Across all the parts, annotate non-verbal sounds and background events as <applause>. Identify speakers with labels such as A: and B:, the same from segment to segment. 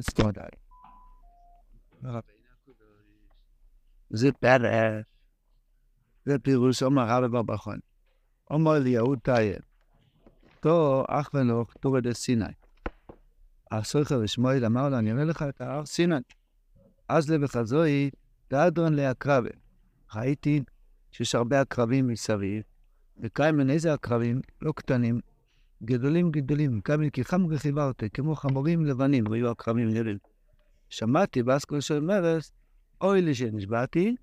A: סטודאי. זה פרש. זה פירוש אומר רבי בר בכון. אומר אליהו טייב. תו אח ונוך תורד סיני. הסוכר ושמואל אמר לו, אני אראה לך את ההר סיני. אז לבחזוי, דאדרון להקרבה. ראיתי שיש הרבה עקרבים מסביב, וקיימן איזה עקרבים? לא קטנים, גדולים גדולים, קיימן כי חם כמו חמורים לבנים, היו עקרבים גדולים. שמעתי באסקול של מרס, אוי לי שנשבעתי,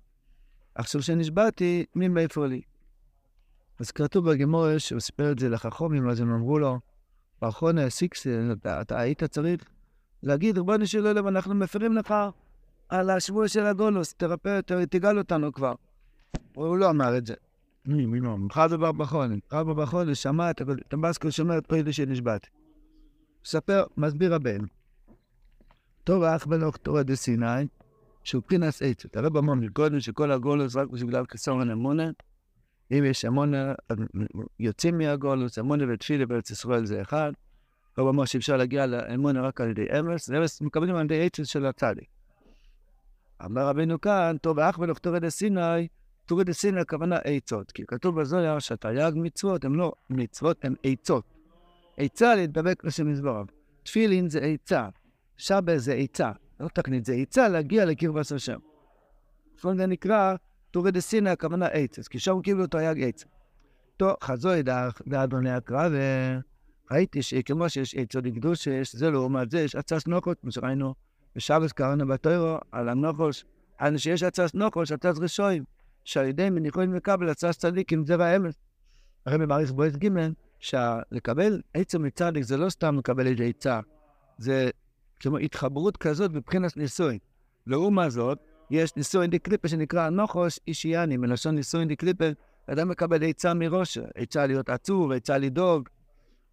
A: עכשיו שנשבעתי, מי מאיפה לי? אז כתוב בגמור שהוא סיפר את זה לחכומים, אז הם אמרו לו, באחרונה סיקס, אתה, אתה היית צריך להגיד, ריבונו של עולם, אנחנו מפרים לך על השבוע של הגולוס, תרפא, תגאל אותנו כבר. הוא לא אמר את זה. חד דבר בחון, חד דבר בחון, שמע את הבסקו שומר את פרידה שנשבעת. מספר, מסביר הבן. האח בלוך תורה דה סיני, שהוא פינס עצת. הרב אמר שכל הגולוס רק בגלל כסורן אמונה. אם יש אמונה, יוצאים מהגולוס, אמונה ותפילה בארץ ישראל זה אחד. הרב אמר שאפשר להגיע לאמונה רק על ידי אמס, אמס מקבלים על ידי של הצדיק. אמר רבינו כאן, טוב בלוך תורה דה סיני, תוריד סין הכוונה עצות, כי כתוב בזויה שהתרי"ג מצוות הן לא מצוות, הן עצות. עצה להתדבק לשם מזבריו. תפילין זה עצה, שבה זה עצה, לא תקנית, זה עצה להגיע לקרבת השם. לפעמים זה נקרא תוריד סין הכוונה עצת, כי שם קיבלו תרי"ג עץ. טוב, חזוי לאדוני הקרא, וראיתי שכמו שיש עצות לקדוש, זה לעומת זה, יש עצס נוקות, כמו שראינו בשבס קראנו בתוירו, על הנוקוש, על שיש עצס נוקוש, עצס רשועים. שעל ידי מניחוין וקבל עצה צדיקים זה והאמס. הרי במעריך בועז ג' שלקבל עצם מצדיק זה לא סתם לקבל איזה עצה, זה כמו התחברות כזאת מבחינת נישואין. לעומת זאת, יש נישואין די קליפה שנקרא נוחוש אישיאני, מלשון נישואין די קליפה, אדם מקבל עצה מראש, עצה להיות עצוב, עצה לדאוג.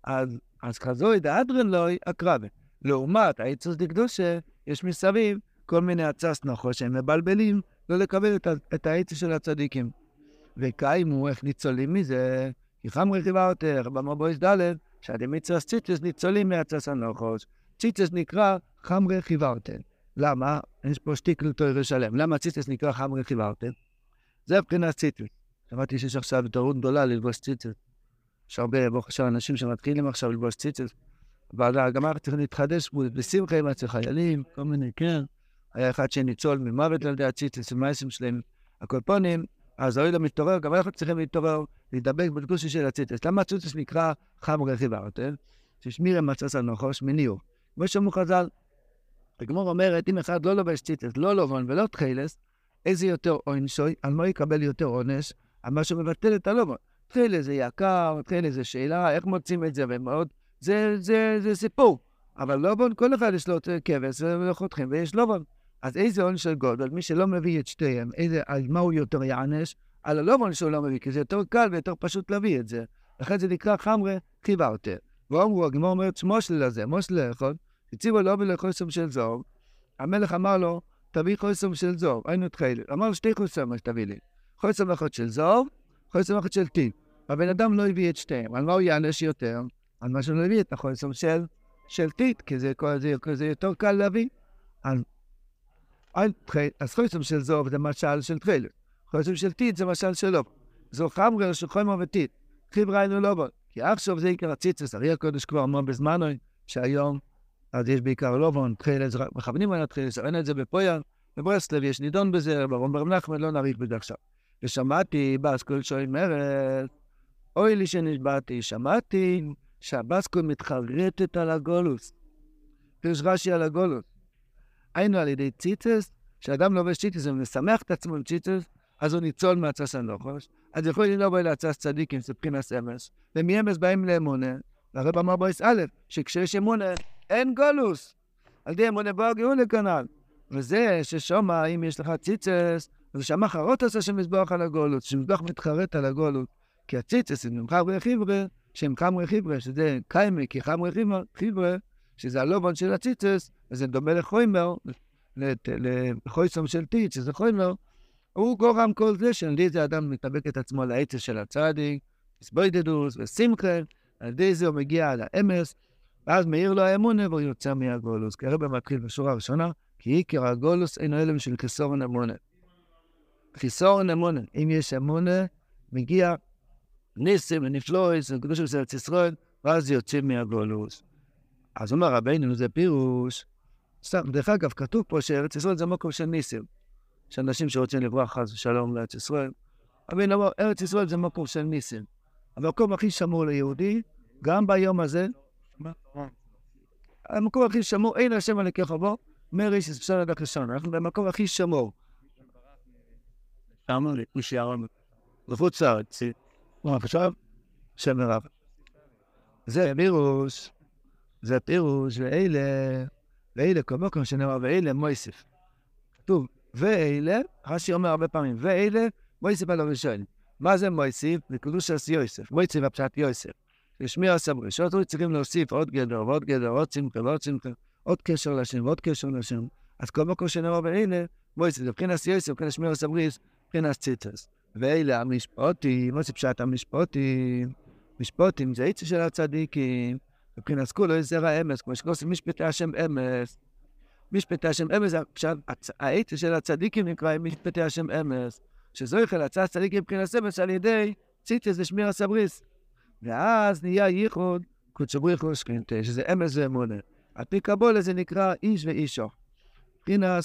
A: אז, אז כזוי דאדרן לוי אקרבה. לעומת העצות דקדושה, יש מסביב כל מיני עצס נחוש שהם מבלבלים, לא לקבל את, את העצה של הצדיקים. וקיימו, איך ניצולים מזה? כי חמרי חיבה יותר, במבויס ד' שהדמיצרס ציטס ניצולים מעצס הנוחוש. ציטס נקרא חמרי חיברתן. למה? יש פה שטיקל תוירה שלם. למה ציטס נקרא חמרי חיברתן? זה מבחינת ציטס. שמעתי שיש עכשיו התערות גדולה ללבוש ציטס. יש הרבה, ברוך השם, אנשים שמתחילים עכשיו ללבוש ציטס. אבל גם אנחנו צריכים להתחדש בשמחה עם חיילים, כל מיני, כן. היה אחד שניצול ממוות על ידי הציטס, המעשים שלהם, הקולפונים, אז האוהל מתעורר, גם אנחנו צריכים להתעורר, להידבק בדקוסי של הציטס. למה הציטס נקרא חם רכיב ארטל? ששמירה מצס הנוחוש מניעור. כמו שאמרו חז"ל, הגמור אומרת, אם אחד לא לובש ציטס, לא לובון ולא תחילס, איזה יותר עונשוי, על מה יקבל יותר עונש? על מה שמבטל את הלובון. תחילס זה יקר, תחילס זה שאלה, איך מוצאים את זה, ומאוד, זה, זה, זה סיפור. אבל לובון, כל אחד יש לו כבש וחותכים, ויש לובון. אז איזה עונש של גודל, מי שלא מביא את שתיהם, איזה, על מה הוא יותר יענש? על הלא עונש שהוא לא מביא, כי זה יותר קל ויותר פשוט להביא את זה. לכן זה נקרא חמרה חיברתר. ואומרו, הגמור אומרת מושל לזה, מושל לאכול, הציבו לו ולחוסם של זור. המלך אמר לו, תביא חוסם של זור, היינו תחיל. אמר לו, שתי חוסם מה שתביא לי. חוסם אחד של זור, חוסם אחד של טיפ. הבן אדם לא הביא את שתיהם, על מה הוא יענש יותר? על מה שהוא לא הביא את החוסם של, של טיט, כי זה, זה, זה יותר קל להביא. אז חוסם של זוב זה משל של תפילת. חוסם של טיט זה משל של לובו. זו חמרה של חומר וטיט. חיברה אינו לובו. כי עכשיו זה עיקר הציצוס. הרי הקודש כבר אמר בזמנו שהיום אז יש בעיקר לובון, תחילת, מכוונים על התחילת, אין את זה בפויר. בברסלב יש נידון בזה, ברום בר נחמן, לא נאריך בזה עכשיו. ושמעתי באסקול שואל מרד, אוי לי שנשבעתי, שמעתי שהבאסקול מתחרטת על הגולוס. פירוש רש"י על הגולוס. היינו על ידי ציטס, כשאדם לובש ציטס ומשמח את עצמו עם ציטס, אז הוא ניצול מעצס הנוחוש. אז יכול להיות לבוא לעצס צדיקים, זה מבחינת אמס, ומאמס באים לאמונה, והרב אמר בויס א', שכשיש אמונה, אין גולוס. על ידי אמונה בוא הגאולה כנ"ל. וזה ששומע, אם יש לך ציצס, אז שמה חרות עשה שמזבח על הגולות, שמזבח מתחרט על הגולות. כי הציצס זה ממך חיברה, שהם חמרי חיברה, שזה קיימי, כי חמרי חיברה, שזה הלובון של הציצס, אז זה דומה לחוימר, לחויסום של טיט, שזה חוימר, הוא גורם כל זה שעל ידי זה אדם מתאבק את עצמו לעצה של הצדיק, סבוידדוס ושמחה, על ידי זה הוא מגיע לאמס, ואז מאיר לו האמונה והוא יוצא מהגולוס. כי הרב מתחיל בשורה הראשונה, כי עיקר הגולוס אינו אלם של חיסורן אמונה. חיסורן אמונה, אם יש אמונה, מגיע ניסים ונפלויס, וקדוש של ארץ ישראל, ואז יוצאים מהגולוס. אז אומר רבינו, זה פירוש. סתם, דרך אגב, כתוב פה שארץ ישראל זה מקום של ניסים. יש אנשים שרוצים לברוח חס ושלום לארץ ישראל. רבינו אמר, ארץ ישראל זה מקום של ניסים. המקום הכי שמור ליהודי, גם ביום הזה, המקום הכי שמור, אין השם על היקף בו, מריש אפשר לדעת ראשון. אנחנו במקום הכי שמור. למה? לחוץ לארץ. עכשיו, שם מרב. זה פירוש, זה פירוש, ואלה, ואלה, כל מקום שנאמר, ואלה מויסף. כתוב, ואלה, רש"י אומר הרבה פעמים, ואלה מויסף על הראשון. מה זה מויסף? זה קדושת יוסף. מויסף הפשט יוסף. לשמיע הסברי. שאותו צריכים להוסיף עוד גדר ועוד גדר, עוד צמחה ועוד צמחה, עוד קשר לשם ועוד קשר לשם. אז כל מקום שנאמר ואלה, מויסף, זה מבחינת יוסף, מבחינת שמיע הסבריס, מבחינת ציטוס. ואלה המשפוטים, זה פשט המשפוטים? משפוטים זה עצה של הצדיקים, מבחינת כולו יש זרע אמס, כמו שכוסים משפטי השם אמס. משפטי השם אמס, העצה של הצדיקים נקרא משפטי השם אמס, שזו יכול הצעת צדיקים מבחינת אמס על ידי ציטס ושמיר הסבריס. ואז נהיה ייחוד קודשו בריחו שכינתה, שזה אמס ואמונה. על פי קבולה זה נקרא איש ואישו. מבחינת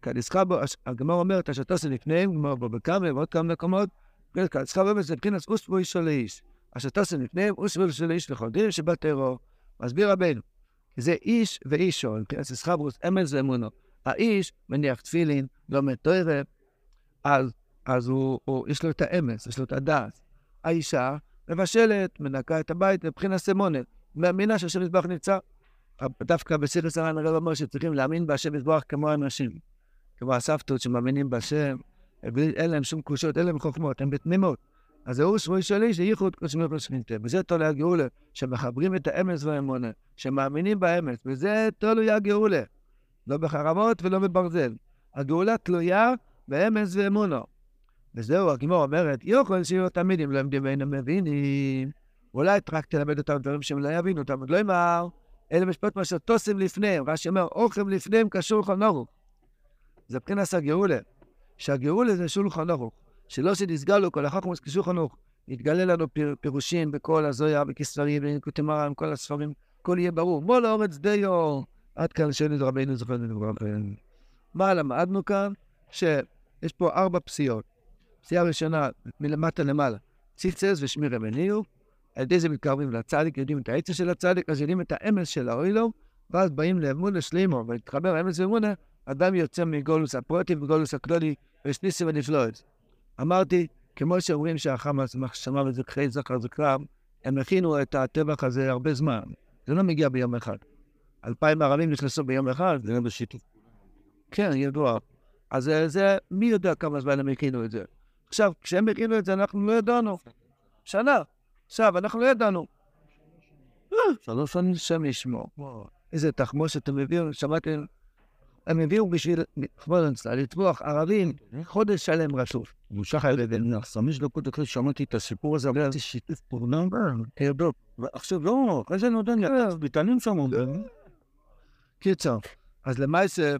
A: קדיסחבו, הגמר אומרת, השתוסי לפניהם, גמר בו בכמה ועוד כמה מקומות, קדיסחבו באמת זה מבחינת אוספו אישו לאיש. השתוסי לפניהם, אוספו אישו לאיש לכל דין שבטרו. מסביר רבנו, זה איש ואישו, מבחינת איסחברוס, אמץ ואמונו. האיש מניח תפילין, לומד תוירה, אז, אז הוא, הוא, יש לו את האמץ, יש לו את הדעת. האישה מבשלת, מנקה את הבית מבחינת סמונת. מאמינה שהשם מזבח נמצא. דווקא בסיר סרן הרב אומר שצריכים להאמין בהשם מזבח כמו האנשים. כמו הסבתות שמאמינים בהשם, אין להם שום קושות, אין להם חוכמות, הם בתמימות. אז זהו שבוי שלי שייחוד קודשמי פלסמינטה. וזה תולו הגאולה, שמחברים את האמץ והאמונה, שמאמינים באמץ, וזה תולו הגאולה. לא בחרמות ולא בברזל. הגאולה תלויה באמץ ואמונו. וזהו, הגמור אומרת, יכול שיהיו תמיד אם עומדים ואינם מבינים. אולי רק תלמד אותם דברים שהם לא יבינו אותם. עוד לא אמר, אלה משפט מה שתוסם לפניהם. רש"י אומר, אוכל לפניהם כשולחן ערוך. זה מבחינת הגאולה, שהגאולה זה שולחן ערוך, שלא שנסגלו כל החוכמוס ערוך. יתגלה לנו פיר, פירושים בכל הזויה, בכספרים, בנקוטי מרן, כל הספרים, הכל יהיה ברור. מול האורץ דיו, עד כאן שאין רבינו זוכר לדברם. מה למדנו כאן? שיש פה ארבע פסיעות. פסיעה ראשונה, מלמטה למעלה, ציצס ושמירה מניעו, על ידי זה מתקרבים לצדיק, יודעים את העצה של הצדיק, אז יודעים את האמס של האוילו, ואז באים לאמונה שלימו, ולהתחבר לאמס ואמונה, אדם יוצא מגולוס הפרוטים וגולוס הכלולי, ויש ניסים ונפלאות. אמרתי, כמו שאומרים שהחמאס שמע וזכרי זכר זכרם, הם הכינו את הטבח הזה הרבה זמן. זה לא מגיע ביום אחד. אלפיים ערבים נכנסו ביום אחד.
B: זה לא בשיתוף.
A: כן, ידוע. אז זה, מי יודע כמה זמן הם הכינו את זה. עכשיו, כשהם הכינו את זה, אנחנו לא ידענו. שנה. עכשיו, אנחנו לא ידענו. שלוש שנים שם ישמור. איזה תחמושת הם הביאו, שמעתם? הם הביאו בשביל, פרנסה, לטבוח ערבים, חודש שלם רצוף.
B: והוא שחר לבן, חמש דקות אחרי שמעתי את הסיפור הזה, אמרתי שיתוף פעולה, עכשיו לא, אחרי זה נותן לי, ביטנים שם אומרים.
A: קיצר, אז למעשה,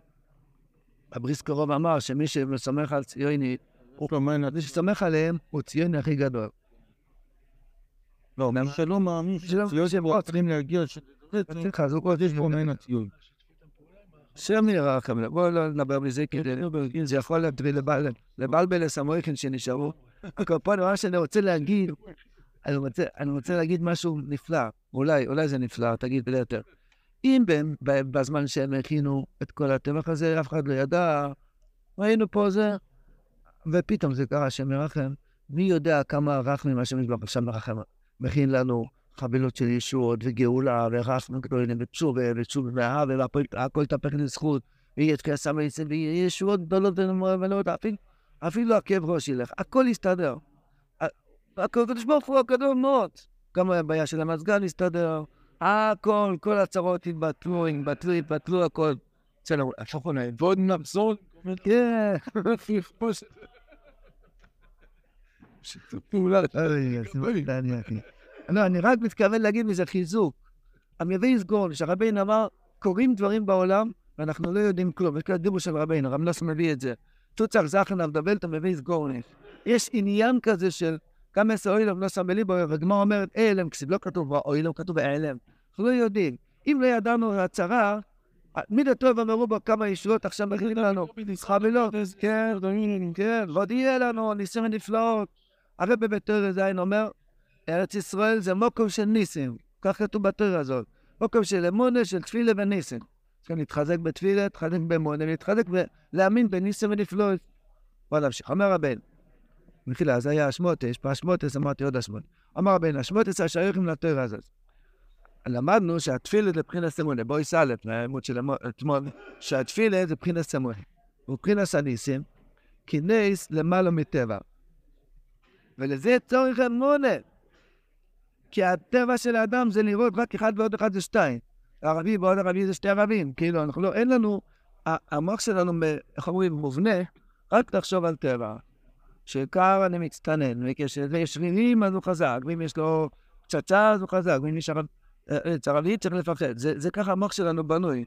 A: הבריס קרוב אמר שמי שסומך על ציוני, מי שסומך עליהם הוא ציוני הכי גדול.
B: לא, מי שלא מאמין, ציוני צריכים להגיע, יש פה מעין הציון.
A: שם נראה לכם, בואו לא נדבר מזה, כי זה יכול לבלבל לסמויכן שנשארו. הקופון, מה שאני רוצה להגיד, אני רוצה, אני רוצה להגיד משהו נפלא, אולי, אולי זה נפלא, תגיד בלי יותר. אם בזמן שהם הכינו את כל הטבח הזה, אף אחד לא ידע, ראינו פה זה, ופתאום זה קרה, השם ירחם, מי יודע כמה רחמים השם יזבח, השם ירחם, מכין לנו חבילות של ישועות וגאולה ורחמים גדולים ותשובה ותשובה ואהבה והכל יתהפך לזכות ויהיה את כסם ויצא ויהיה ישועות גדולות ומלאות אפילו, הכאב ראש ילך, הכל יסתדר. הקדוש ברוך הוא הגדול מאוד. גם הבעיה של המזגן יסתדר, הכל, כל הצרות יתבטלו, יתבטלו, יתבטלו, הכל.
B: בסדר, השופון ועוד נחזור.
A: כן. <laughs>
B: פעולה.
A: לא, אני רק מתכוון להגיד מזה חיזוק. המביא יסגור, שהרביין אמר, קורים דברים בעולם, ואנחנו לא יודעים כלום. יש כאלה דיבור של רביין, הרב נוס מביא את זה. תוצר זכן אבדבל, אתה מביא יסגורניש. יש עניין כזה של כמה עשר אוילם לא שם בליבו, והגמרא אומרת, אלם, כסיב לא כתוב אוילם, כתוב אלם. אנחנו לא יודעים. אם לא ידענו הצהרה, מידי טוב אמרו בו כמה ישועות עכשיו מכינים לנו. חבילות, כן, כן, ועוד יהיה לנו ניסים ונפלאות. הרב בבית זין אומר, ארץ ישראל זה מוקום של ניסים. כך כתוב בתורה הזאת. מוקום של אמונה, של תפילה וניסים. צריכים להתחזק בתפילה, להתחזק באמונה, להתחזק ולהאמין בניסים ונפלאות. בוא נמשיך. אומר הבן, מחילה, אז היה אשמוטס, באשמוטס אמרתי עוד אשמוטס. אמר הבן, אשמוטס השייכים לתורה הזאת. למדנו שהתפילה זה מבחינת אמונה. בואי סלף, לעמוד של אתמול, שהתפילה זה מבחינת אמונה. מבחינת הניסים, כי נס למעלה מטבע. ולזה צורך אמונה. כי הטבע של האדם זה לראות רק אחד ועוד אחד זה שתיים. ערבי ועוד ערבי זה שתי ערבים. כאילו, אנחנו לא, אין לנו, המוח שלנו, איך אומרים, מובנה, רק לחשוב על טבע. שעיקר אני מצטנן, וכשיש שרירים אז הוא חזק, ואם יש לו פצצה אז הוא חזק, ואם יש ערבי צריך לפחד. זה, זה ככה המוח שלנו בנוי.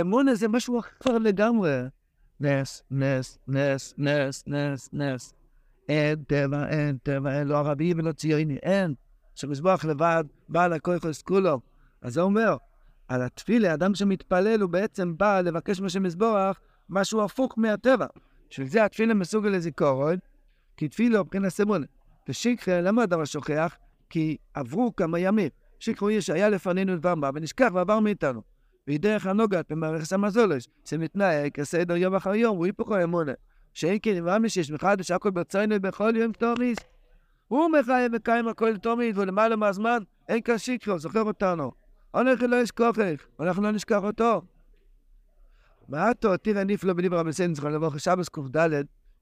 A: אמונה זה משהו אחר לגמרי. נס, נס, נס, נס, נס, נס. אין טבע, אין טבע, אין לא ערבי ולא ציוני, אין. שמזבח לבד, בעל הכוח כולו. אז זה אומר, על התפילה, אדם שמתפלל הוא בעצם בא לבקש משם מזבוח משהו הפוך מהטבע. בשביל זה התפילה מסוגל לזיכרון, כי תפילה הוא מבחינת סמונה. ושיקחה, למה הדבר שוכח? כי עברו כמה ימים. שיקחו איש שהיה לפנינו דבר מה, ונשכח ועבר מאיתנו. והיא דרך הנוגעת במערכת המזולש, שמתנהג כסדר יום אחר יום, הוא היפוכו אמונה. שאין כן נברא שיש מחדש הכל ברצינו בכל יום תוריס. הוא מחייב וקיים הכל תומיד, ולמעלה מהזמן אין כאן שיקרו, זוכר אותנו. אנחנו לא ישכוחך, אנחנו לא נשכח אותו. מעטו, תראה נפלא בדבר רבי סן, זכרון לבוא שבס קד,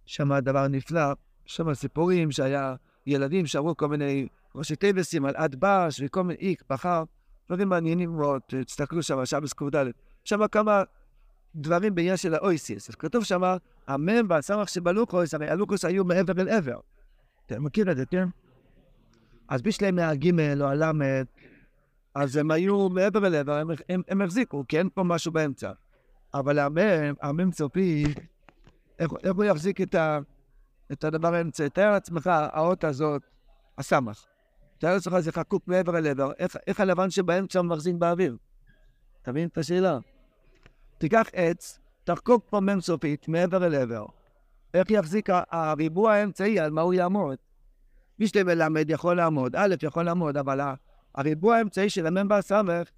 A: שם דבר נפלא, שם סיפורים שהיה ילדים שעברו כל מיני ראשי טייבסים על עד בש וכל מיני איק, בחר, דברים מעניינים מאוד, תסתכלו שם, שבס קד. שם כמה דברים בעניין של האויסיס. אז כתוב שם, המם והסמך שבלוקוס, הרי הלוקוס היו מעבר אל עבר. אתה מכיר את זה, כן? אז בשלהם מהגימל או הלמד, אז הם היו מעבר אל עבר, הם, הם, הם החזיקו, כי אין פה משהו באמצע. אבל המם, המם צופי, איך, איך הוא יחזיק את, ה, את הדבר האמצע? תאר לעצמך, האות הזאת, הסמך. תאר לעצמך, זה חקוק מעבר אל עבר, איך, איך הלבן שבאמצע מחזיק באוויר? אתה מבין את השאלה? תיקח עץ, תחקוק פה מ"ם סופית מעבר אל עבר. איך יחזיק הריבוע האמצעי, על מה הוא יעמוד? מי שאתם מלמד יכול לעמוד, א' יכול לעמוד, אבל הריבוע האמצעי של המ"ם והסמך,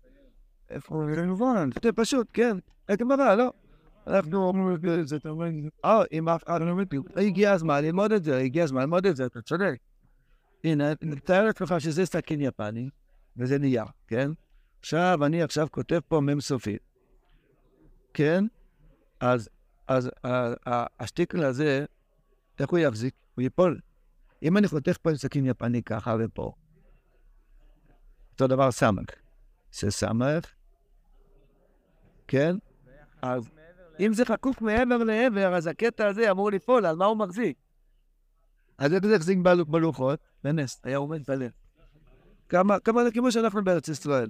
A: איפה הוא? זה מובן, זה פשוט, כן. אין גמרא, לא. אנחנו אומרים את זה, אתה אומר, אה, אם אף אחד לא מבין, הגיע הזמן ללמוד את זה, הגיע הזמן ללמוד את זה, אתה צודק. הנה, תאר לעצמך שזה סכין יפני, וזה נייר, כן? עכשיו, אני עכשיו כותב פה מ"ם סופית. כן? אז, אז השטיקל הזה, איך הוא יחזיק? הוא ייפול. אם אני חותך פה עם סכין יפני ככה ופה, אותו דבר סמך. זה סמך, כן? אז אם זה חקוק מעבר לעבר, אז הקטע הזה אמור לפעול, על מה הוא מחזיק? אז איך זה יחזיק בלוחות? בנס, היה עומד בלב. כמה, זה כמו שאנחנו בארץ ישראל.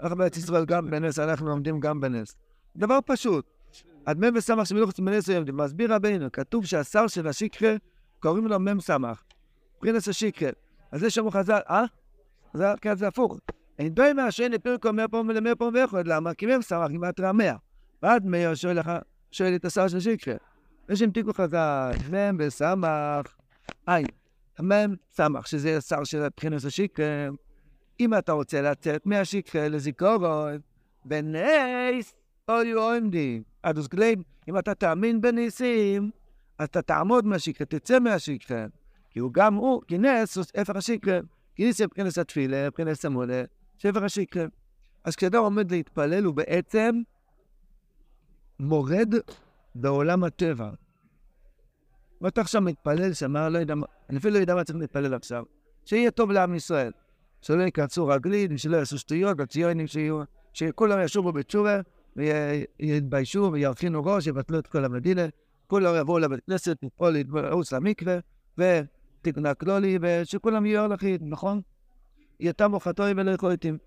A: אנחנו בארץ ישראל גם בנס, אנחנו לומדים גם בנס. דבר פשוט. אדמי וסמך שמלוכת מנס היום, מסביר רבינו, כתוב שהשר של השיקחה, קוראים לו מ"ם סמך. פרינס השיקחה. אז זה שאמרו חז"ל, אה? זה, כן, זה הפוך. אין דוי מהשן לפרקו מאה פעם ולמאה פעם ואחד, למה? כי מ"ם סמך גימטריה מאה. ועד מאיר שואל לך, שואל את השר של השיקחה. ושהמתיקו חז"ל, מ"ם וסמך, אין. המ"ם סמך, שזה השר של פרינס השיקחה. אם אתה רוצה לצאת מהשיקחה לזיכרון, בנס, היו עומדים. אז גליים, אם אתה תאמין בניסים, אז אתה תעמוד מהשקרה, תצא מהשקרה. כי הוא גם הוא, כי נס הוא ספר השקרה. כי ניסים מבחינת התפילה, מבחינת המולה, ספר השקרה. אז כשאדם עומד להתפלל, הוא בעצם מורד בעולם הטבע. ואתה עכשיו מתפלל, שאמר, לא יודע, אני אפילו לא יודע מה צריך להתפלל עכשיו. שיהיה טוב לעם ישראל. שלא ייכנסו רגלין, שלא יעשו שטויות, הציונים שיהיו, שכולם ישובו בתשובה, ויתביישו וירכינו ראש, יבטלו את כל המדינה, כולם יבואו לבית כנסת, יפול להתברוץ למקווה, ותקנק לו לי, ושכולם יהיו הולכים, נכון? יתם אוכתוי ולא יכולתים.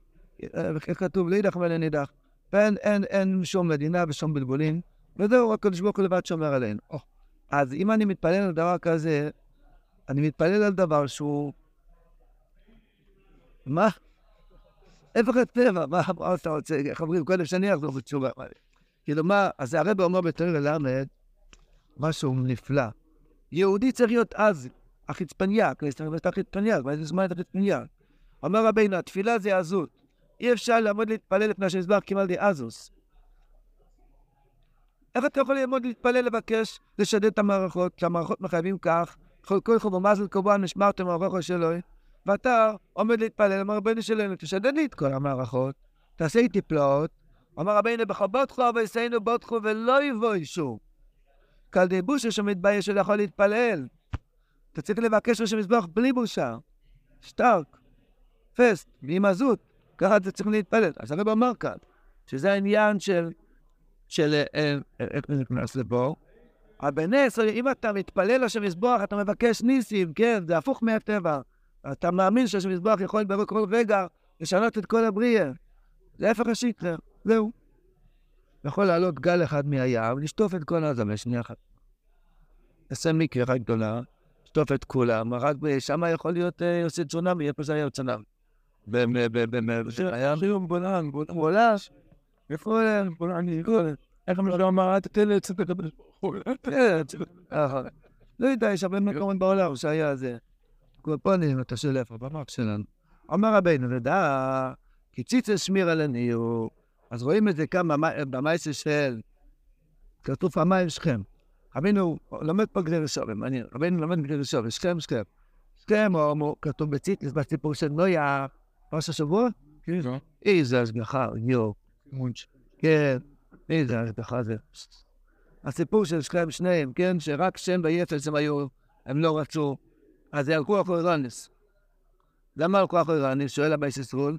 A: איך כתוב? לאידך ולנידך. ואין אין, אין שום מדינה ושום בלבולים, וזהו, הקדוש ברוך הוא לבד שומר עלינו. Oh. אז אם אני מתפלל על דבר כזה, אני מתפלל על דבר שהוא... מה? איפה הטבע? מה אתה רוצה? איך אומרים? קודם שאני אחזור בתשובה. כאילו מה, אז הרב אומר בתור ללמד משהו נפלא. יהודי צריך להיות אז החצפניאק, להסתכל החצפניאק, מה זה זמן את החצפניאק? אומר רבינו, התפילה זה עזות. אי אפשר לעמוד להתפלל לפני שמזבח כמעט אזוס. איך אתה יכול לעמוד להתפלל לבקש לשדד את המערכות, כשהמערכות מחייבים כך, כל חוב ומזל כמובן נשמרתם על שלו, ואתה עומד להתפלל, אמר רבינו שלנו, תשדד לי את כל המערכות, תעשה איתי פלאות. אמר רבינו, בכבודכו ויסיינו בודכו ולא יבואי שוב. קל די בושה שמתבייש שלא יכול להתפלל. אתה צריך לבקש ראש המזבח בלי בושה. שטרק, פסט, בלי מזות. ככה אתה צריך להתפלל. אז הרב אמר כאן, שזה העניין של, של, אה, אה, איך זה נכנס לפה? בנס, אם אתה מתפלל לשם מזבח, אתה מבקש ניסים, כן, זה הפוך מהטבע. אתה מאמין שהשם מזבח יכול בכל רגע לשנות את כל הבריאה. זה ההפך השקר, זהו. יכול לעלות גל אחד מהים, לשטוף את כל העזה בשנייה אחת. נעשה מקרה אחת גדולה, לשטוף את כולם, רק שם יכול להיות אה, צונאמי, איפה זה היה צונאמי?
B: בים בולען, בולען. איפה בולען? איך אמר אמר, תתן לי לצאת לקבל
A: לא יודע, יש הרבה מקומות בעולם שהיה זה. קופונים, אתה שואל איפה, במאפ שלנו. אמר רבינו, ודע, כי ציצה שמיר על הניור. אז רואים את זה כאן במייסר של, כתוב פעמיים שכם. רבינו לומד פה גדיר שורים, מעניין, רבינו לומד גדיר שורים, שכם, שכם. שכם, כתוב בציטלס, בסיפור של נויה, פרש השבוע? כן. איזה השגחה, יו. כן, איזה השגחה זה. הסיפור של שכם שניהם, כן, שרק שם ויפס הם היו, הם לא רצו, אז הלכו אחרי רנס. למה הלכו אחרי רנס? שואל הבייס ישראל.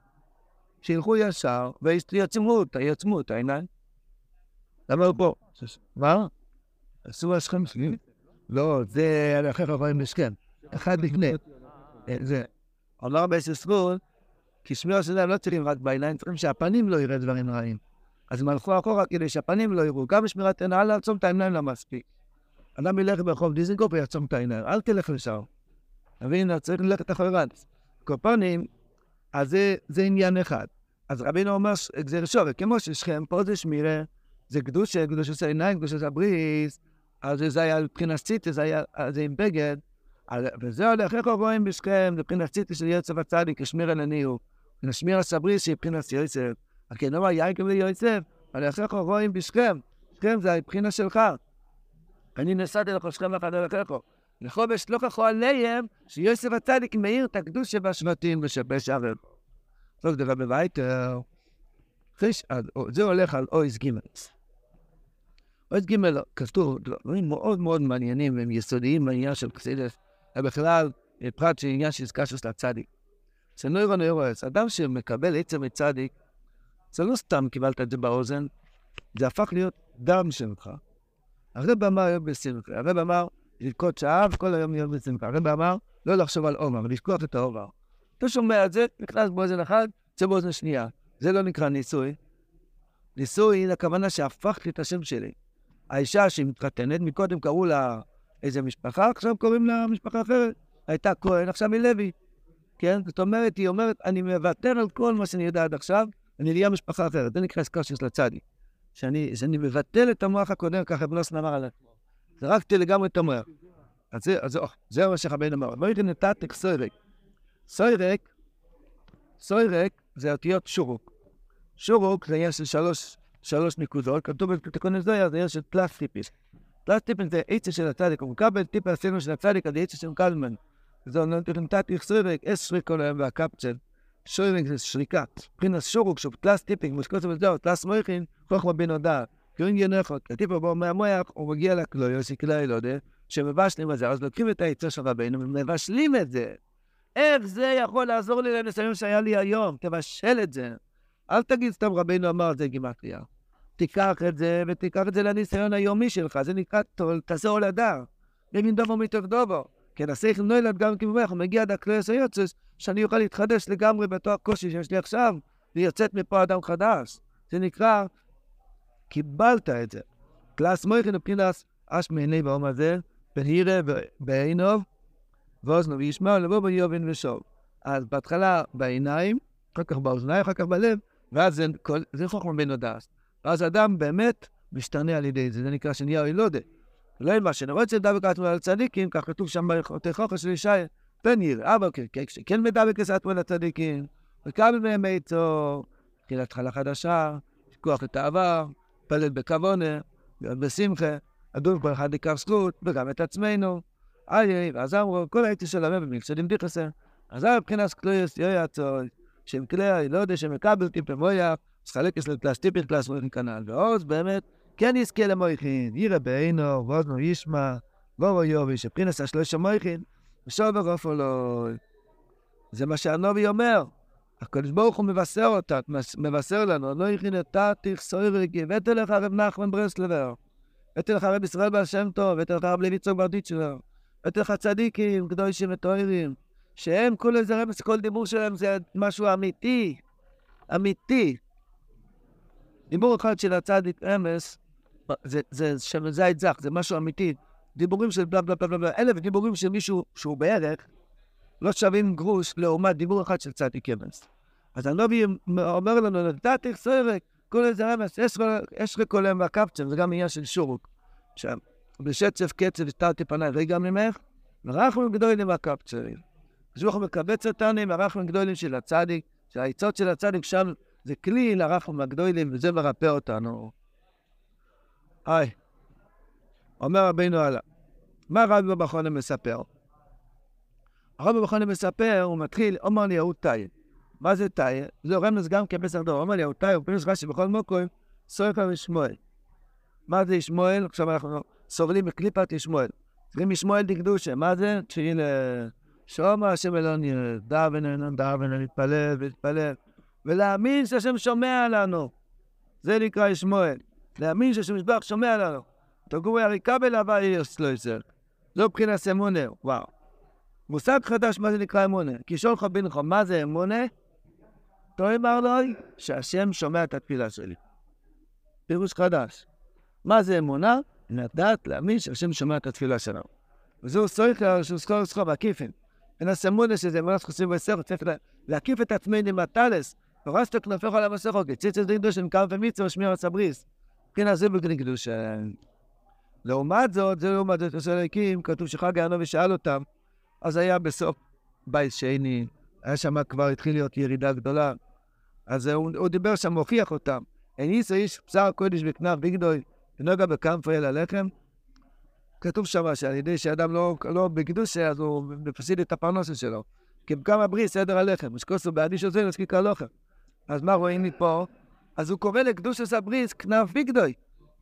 A: שילכו ישר ויעצמו אותה, יעצמו את העיניים. למה הוא פה? מה? עשו השכם שלי? לא, זה על אחר חברים בשכם. אחד לפני. זה. אמר הבייס ישראל, כי שמירה שלהם לא צריכים רק בעיניים, צריכים שהפנים לא יראה דברים רעים. אז הם הלכו אחורה כדי שהפנים לא יראו. גם בשמירת עיניים, לעצום את העיניים לא מספיק. אדם ילך ברחוב דיזנגוף ויעצום את העיניים, אל תלך לשם. מבין? צריך ללכת אחרי קופונים, אז זה, זה עניין אחד. אז רבינו אומר, זה ראשון, כמו ששכם, פה זה שמירה, זה קדושה, קדושה העיניים, קדושה הבריס, אז זה היה מבחינת ציטי, זה היה, זה עם בגד, וזה הולך, איך רואים בשכם, מבחינת ציטי של יוצב הצדיק, השמירה לניהו, ונשמירה סבריס שהיא מבחינת. הכן אומר, יאי כבלי יוצב, אבל איך רואים בשכם, שכם זה הבחינה שלך. אני נסעתי לך שכם ואחד אליכך. לחובש לא ככה עליהם, שיוסף הצדיק מאיר את הקדוש שבשבטים ושבש ערב. זאת דבר בבייטר. זה הולך על אויס גימל. אויס גימל כתוב דברים מאוד מאוד מעניינים והם יסודיים בעניין של חסידס, ובכלל, פרט של עניין של קשוס לצדיק. זה נוירו נוירוס, אדם שמקבל עצם מצדיק, זה לא סתם קיבלת את זה באוזן, זה הפך להיות דם שלך. הרב אמר היום בשמחה, הרב אמר, ללקוט שעה וכל היום להיות בשמחה. הרב אמר, לא לחשוב על עומר, לשכוח את העומר. אתה שומע את זה, נכנס באוזן אחת, יוצא באוזן שנייה. זה לא נקרא ניסוי. ניסוי, הכוונה שהפכתי את השם שלי. האישה שהיא מתחתנת, מקודם קראו לה איזה משפחה, עכשיו קוראים לה משפחה אחרת. הייתה כהן, עכשיו היא לוי. כן? זאת אומרת, היא אומרת, אני מוותר על כל מה שאני יודע עד עכשיו, אני נהיה משפחה אחרת. זה נקרא עסקה של הצדיק. שאני, שאני מבטל את המוח הקודם, ככה בלוסן אמר על עצמו. זרקתי לגמרי את המוח. אז זה, אז, זה מה שרבנו אמר. הייתי נתתק סוירק. סוירק, סוירק זה אותיות שורוק. שורוק זה עניין של שלוש, שלוש נקודות, כתוב בתיקון הזויה, זה עניין של פלסטיפיס. פלסטיפיס זה עצה של הצדיק, הוא מקבל טיפה עשינו של הצדיק, זה עצה של קלמן. זה נתתי סוירק, אס שריק כל היום והקפצ'ל. שוירק זה שריקת. מבחינת שורוק, שהוא פלסטיפיק, מושקות בזהו, פלס מויכין, חוכמה בן הודעה. קוראים ינחות, כתיבה בו מהמוח, הוא מגיע לכלויו, שכלי לא יודע, שמבשלים את זה, אז לוקחים את העצה של רבינו ומבשלים את זה. איך זה יכול לעזור לי לניסיון שהיה לי היום? תבשל את זה. אל תגיד סתם רבינו אמר את זה גימטריה. תיקח את זה ותיקח את זה לניסיון היומי שלך, זה נקרא תעשה הולדה. ימין דובו מתוך דובו. כן, השכל נוילד גם כמובן, מגיע עד הכלויוס היוצס, שאני אוכל להתחדש לגמרי בתור הקושי שיש לי עכשיו, ויוצאת מפה אדם חדש. זה נקרא, קיבלת את זה. קלאס מויכין ופינס אש מעיני בעום הזה, בהירה בעינוב, ואוזנו וישמע, לבוא ביובין ושוב. אז בהתחלה בעיניים, אחר כך באוזניים, אחר כך בלב, ואז זה, כל, זה חוכמה בן הדס. ואז אדם באמת משתנה על ידי זה, זה נקרא שנהיה אילודה. לא מה שנראה אצל דוד כתוב על צדיקים, כך כתוב שם ברכותי חוכר של ישי, בן יראה, אבל כן מדבק לסתמו לצדיקים, וקבל מהם עצו, תחילת התחלה חדשה, כוח את העבר, פלט בכוונה, להיות בשמחה, אדון כל אחד יקר זכות, וגם את עצמנו. איי, ואז אמרו, כל הייתי של המם במקצודים דיחסר. אז זה מבחינת קלויוס יוי הצוי, שם כלי, לא יודע, שמקבל טיפה מויח, אז חלק יש לקלאס טיפר קלאס מויכין כנ"ל. ועוז באמת, כן יזכה למויכין, יראה בעינו, ואוזנו ישמע, ואו יובי, שפרינס השלושה מויכין, ושוב ורופו לו. זה מה שהנובי אומר. הקדוש ברוך הוא מבשר אותה, מבשר לנו, לא יכין אתה תכסוי רגי, ותל לך רב נחמן ברסלבר, ותל לך רב ישראל בר שם טוב, ותל לך רב לוי צור ברדיצ'לר, ותל לך צדיקים, קדושים וטוירים, שהם כל איזה רמז, כל דיבור שלהם זה משהו אמיתי, אמיתי. דיבור אחד של הצדיק אמס, זה, זה שמן זית זך, זה משהו אמיתי. דיבורים של בלה בלה בלה בלה, אלף דיבורים של מישהו שהוא בערך, לא שווים גרוש לעומת דיבור אחד של צדיק אמס. אז הנובי אומר לנו, נתתי סרק, כל איזה רמז, יש רקולם והקפצם, זה גם עניין של שורוק. עכשיו, בשצף קצף הסתרתי פניי רגע ממך, ורחמים גדולים והקפצרים. אז מקבץ אותנו עם הרחמים הגדולים של הצדיק, שהעצות של הצדיק שם זה כלי לרחמים הגדולים, וזה מרפא אותנו. היי, אומר רבינו הלאה, מה רבי בבחונה מספר? הרבי בבחונה מספר, הוא מתחיל, אומר לי יהוד תאי. מה זה תאי? זה רמז גם כפסח דור. אומר לי יהוד תאי, הוא פירוש רש"י בכל מוקרים, סורך ושמואל. מה זה ישמואל? עכשיו אנחנו סובלים מקליפת ישמואל. צריכים ישמואל דקדושה, מה זה? תפילה שומע השם אלון ירד, דאבן אלון דאבן, להתפלל ולהתפלל, ולהאמין שהשם שומע לנו. זה נקרא ישמואל. להאמין שהשם ישבח שומע לנו. תגורי הריקה יש לו יותר. זו מבחינת אמונה, וואו. מושג חדש, מה זה נקרא אמונה? כי שואל לך בינך, מה זה אמונה? תראי אמר לו, שהשם שומע את התפילה שלי. פירוש חדש. מה זה אמונה? לדעת, להאמין שהשם שומע את התפילה שלנו. וזהו סויכר שהוא סחור סחור בעקיפין. אין הסמונה שזה אמונת חוסים בסכו, צריך להקיף את עצמנו עם הטלס. פרסת כנפיך על המסכו, קיציץ את דין דושן, קם ומיצו ושמיע הצבריס. כן, אז זה בגלל קדושה. לעומת זאת, זה לעומת זאת, עושה אלוהיקים, כתוב שחג הענו ושאל אותם, אז היה בסוף בית שני, היה שם כבר התחיל להיות ירידה גדולה. אז הוא, הוא דיבר שם, הוכיח אותם. אין איסו איש בשר קודש וכנף בגדוי, ונוגע בקמפו אל הלחם. כתוב שם שעל ידי שאדם לא, לא בקדושה, אז הוא מפסיד את הפרנסה שלו. כי בכמה בריא סדר הלחם, ושכוסו בעדי שזה נסקיק הלוחם. אז מה רואים מפה? אז הוא קורא לקדוש הסבריס כנף בגדוי,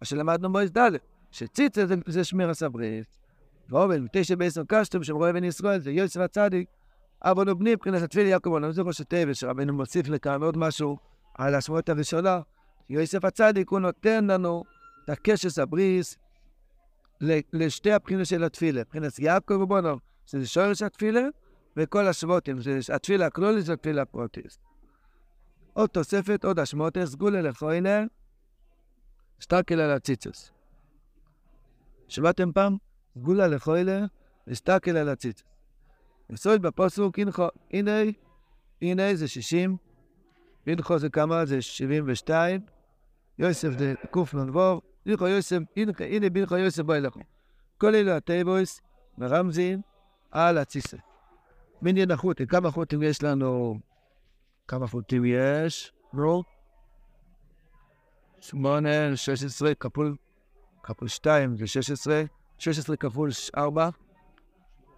A: מה שלמדנו בו ד', שציצה זה, זה שמיר הסבריס. ואובן, מתשע בעשר קשטום, שם רואה בן ישראל, זה יוסף הצדיק. אבונו בני, מבחינת התפילה יעקב, אני לא זוכר שטבע, שרבנו מוסיף לכאן עוד משהו על השמועות הראשונה. יוסף הצדיק, הוא נותן לנו את הקשס הבריס לשתי הבחינות של התפילה. מבחינת יעקב ובונו, שזה שורש התפילה, וכל השבותים, שזה התפילה הכלולית זה התפילה הפרוטיסט. עוד תוספת, עוד השמות, סגולה לכוינה, סתקל על הציצוס. שמעתם פעם? סגולה לכוינה, וסתקל על הציצוס. יסוד בפוסוק, הנחו, הנה, הנה זה 60, הנחו זה כמה? זה 72, יוסף זה קנ"ו, הנחו יוסף, הנה בנחו יוסף בוא אליכם. כל אלו הטייבויס מרמזים על הציסה. מניין החוטים, כמה חוטים יש לנו? כמה חוטים יש? נו? שמונה, שש עשרה, כפול, כפול שתיים זה שש עשרה, שש עשרה כפול ארבע,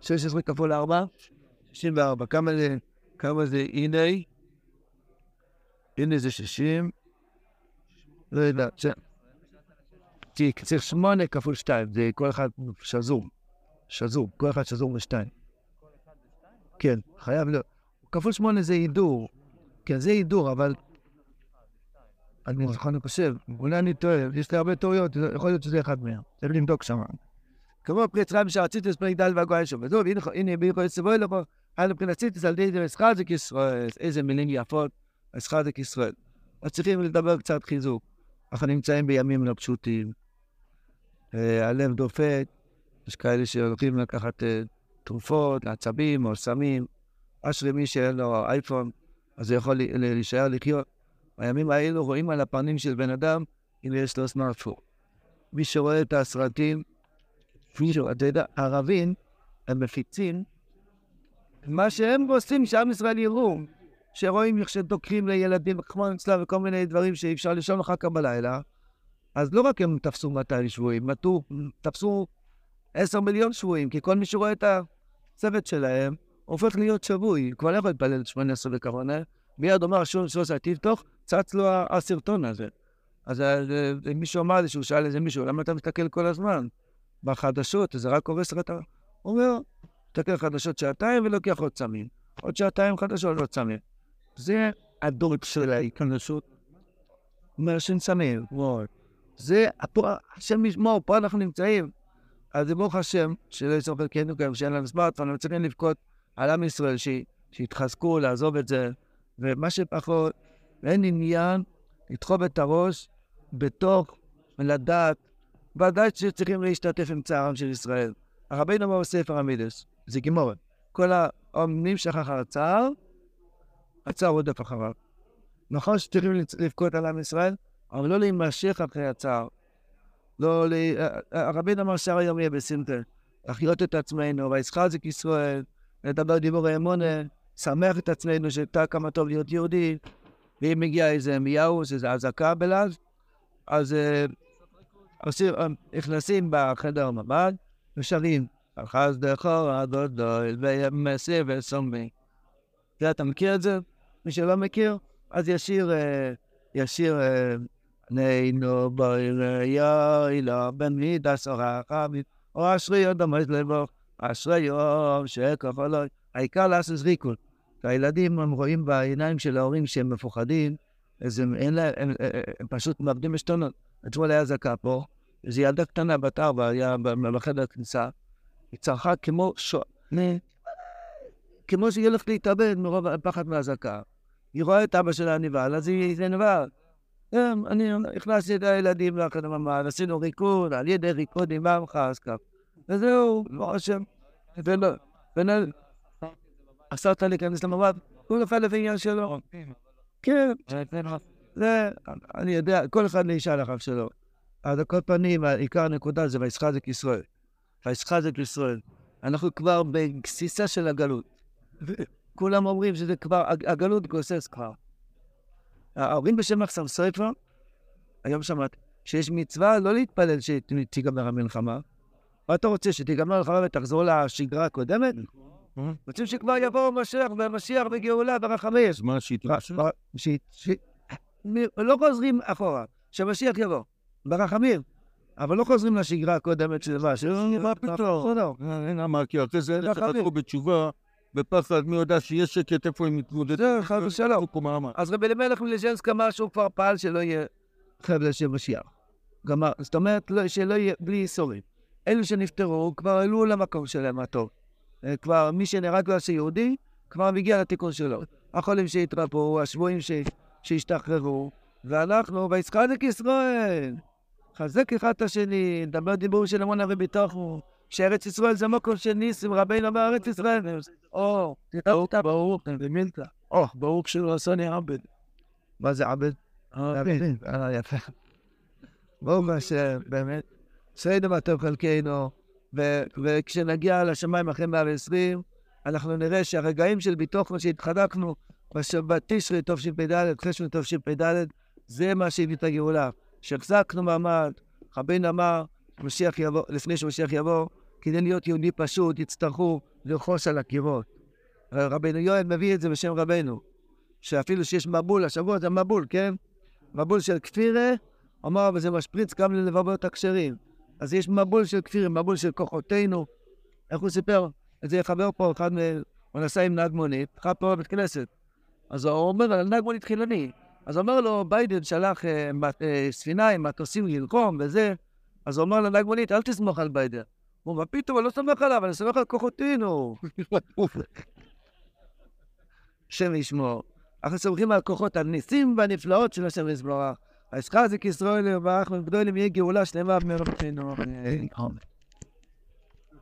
A: שש עשרה כפול ארבע, שישים וארבע. כמה זה, כמה זה הנה? הנה זה שישים, לא יודע, צריך שמונה כפול שתיים, זה כל אחד שזור, שזור, כל אחד שזור בשתיים. כן, חייב להיות. כפול שמונה זה הידור. כן, זה הידור, אבל... אני חושב, אולי אני טועה, יש לי הרבה טעויות, יכול להיות שזה אחד מהם. צריך לבדוק שם. כמו פרי יצחק שרציתי לספר דל והגויין שם. וזהו, הנה, ביכו יצבו אליכו, היה לבחינת ציטיס על ידי זה כישראל, איזה מילים יפות. אז חזק ישראל. אז צריכים לדבר קצת חיזוק. אנחנו נמצאים בימים לא פשוטים. אה, הלב דופק, יש כאלה שהולכים לקחת אה, תרופות, לעצבים או סמים. אשרי מי שאין לו אייפון, אז הוא יכול להישאר לחיות. בימים האלו רואים על הפנים של בן אדם אם יש לו סמארטפון. מי שרואה את הסרטים, מישהו, אתה יודע, הערבים, הם מפיצים. מה שהם עושים שעם ישראל יראו, שרואים איך שדוקרים לילדים, כמו אצלם וכל מיני דברים שאי אפשר לישון אחר כך בלילה, אז לא רק הם תפסו 200 שבויים, מתו, תפסו 10 מיליון שבויים, כי כל מי שרואה את הצוות שלהם, הופך להיות שבוי, כבר לא יכול להתפלל 18 בקרונה, מיד אומר שוב שלושה תפתוח, צץ לו הסרטון הזה. אז אה, מישהו אמר לי שהוא שאל איזה מישהו, למה אתה מסתכל כל הזמן בחדשות, זה רק הורס לך את ה... הוא אומר, מסתכל חדשות שעתיים ולוקח עוד סמים. עוד שעתיים חדשות עוד סמים. זה הדור של ההתכנסות. מעשן סמים, זה, פה, השם ישמור, פה אנחנו נמצאים. אז ברוך השם, שלא יסוף חלקנו גם שאין לנו סמארטפון, אנחנו צריכים לבכות על עם ישראל, שיתחזקו, לעזוב את זה, ומה שפחות, אין עניין לדחוב את הראש בתוך, לדעת, ודאי שצריכים להשתתף עם צערם של ישראל. הרבינו אמר בספר המידס, זה גימורת. כל האומנים שכח הצער, הצער רודף אחריו. נכון שצריכים לבכות על עם ישראל, אבל לא להימשך אחרי הצער. לא, ל... הרבינו אמר שער היום יהיה בסמטה, לחיות את עצמנו, וישחזק ישראל, לדבר דיבורי אמונה, שמח את עצמנו שאתה כמה טוב להיות יהודי, ואם מגיע איזה מיהו, איזה אזעקה בלעז, אז עושים, נכנסים בחדר ממ"ד ושרים, אחז דחור הדודוי וימסי וסומי. אתה מכיר את זה? מי שלא מכיר, אז ישיר, ישיר נינו בויר יאילה בן מידה סורחה או אשרי יום דמות לבו, אשרי יום שכח אלוהי, העיקר לעשות ריקול. והילדים, הם רואים בעיניים של ההורים שהם מפוחדים, אז הם, הם, הם, הם פשוט מאבדים עשתונות. אתמול היה זקה פה, איזו ילדה קטנה בת ארבע, היה בחדר הכניסה, היא צרחה כמו שוע... כמו שהיא הולכת להתאבד מרוב הפחד מהזקה. היא רואה את אבא שלה נבהל, אז היא נבהל. אני הכנסתי את הילדים לחדר ממ"ד, עשינו ריקוד, על ידי ריקוד עם עמך, אז כך. וזהו, ברוך השם. אסרת להיכנס לממ"ד, כל אחד לפי עניין שלו. כן, זה, אני יודע, כל אחד לאישה לחב שלו. אז על כל פנים, עיקר הנקודה זה וישחזק ישראל. וישחזק ישראל. אנחנו כבר בגסיסה של הגלות. כולם אומרים שזה כבר, הגלות גוסס כבר. ההורים בשם מחסם ספר, היום שמעתי, שיש מצווה לא להתפלל שתיגמר המלחמה. מה אתה רוצה, שתיגמר המלחמה ותחזור לשגרה הקודמת? רוצים שכבר יבוא משיח, ומשיח בגאולה ברחמים.
B: אז מה שיתרחש?
A: לא חוזרים אחורה, שמשיח יבוא, ברחמים. אבל לא חוזרים לשגרה הקודמת של מה,
B: מה פתאום? אין אמר, כי אחרי זה אלה שחזרו בתשובה, בפחד, מי יודע שיש שקט איפה הם מתמודדים.
A: זה חס ושלום. אז רבי אלימלך מליז'נסק אמר שהוא כבר פעל שלא יהיה חבל של משיח. גמר, זאת אומרת, שלא יהיה בלי ייסורים. אלו שנפטרו כבר עלו למקום שלהם הטוב. אה, כבר מי שנהרג בגלל שיהודי, כבר מגיע לתיקון שלו. החולים שהתרפאו, השבויים שהשתחררו, ואנחנו, ויצחק ישראל. חזק אחד את השני, נדבר דיבור של אמונה וביטחון, שארץ ישראל זה מקום של ניסים, רבינו בארץ ישראל. או, ברוך, במילתא. או, ברוך שלא עשני עבד. מה זה עבד? אה, יפה. ברוך השם, באמת. סיידו מה טוב חלקנו. וכשנגיע לשמיים אחרי מאה ועשרים, אנחנו נראה שהרגעים של ביטוחנו שהתחדקנו בתשרי תשפ"ד, חשבון תשפ"ד, זה מה שהביא את הגאולה. שהחזקנו מעמד, רבין אמר, משיח יבוא, לפני שמשיח יבוא, כדי להיות יהודי פשוט, יצטרכו לרכוש על הקירות. רבינו יואל מביא את זה בשם רבנו, שאפילו שיש מבול, השבוע זה מבול, כן? מבול של כפירה, אמר, וזה משפריץ גם ללבבות הכשרים. אז יש מבול של כפירים, מבול של כוחותינו. איך הוא סיפר? איזה חבר פה, אחד. הוא נסע עם נהג מונית, אחד פה בבית כנסת. אז הוא אומר על נהג מונית חילוני. אז אומר לו, ביידן שלח אה, אה, ספינה עם מטוסים ללחום וזה. אז הוא אומר לנהג מונית, אל תסמוך על ביידן. הוא אומר, פתאום, אני לא סומך עליו, אני סומך על כוחותינו. השם ישמור. אנחנו סומכים על כוחות הניסים והנפלאות של השם יזברך. אז חזק ישראל וברך גדולים יהיה גאולה שלמה במרבתנו.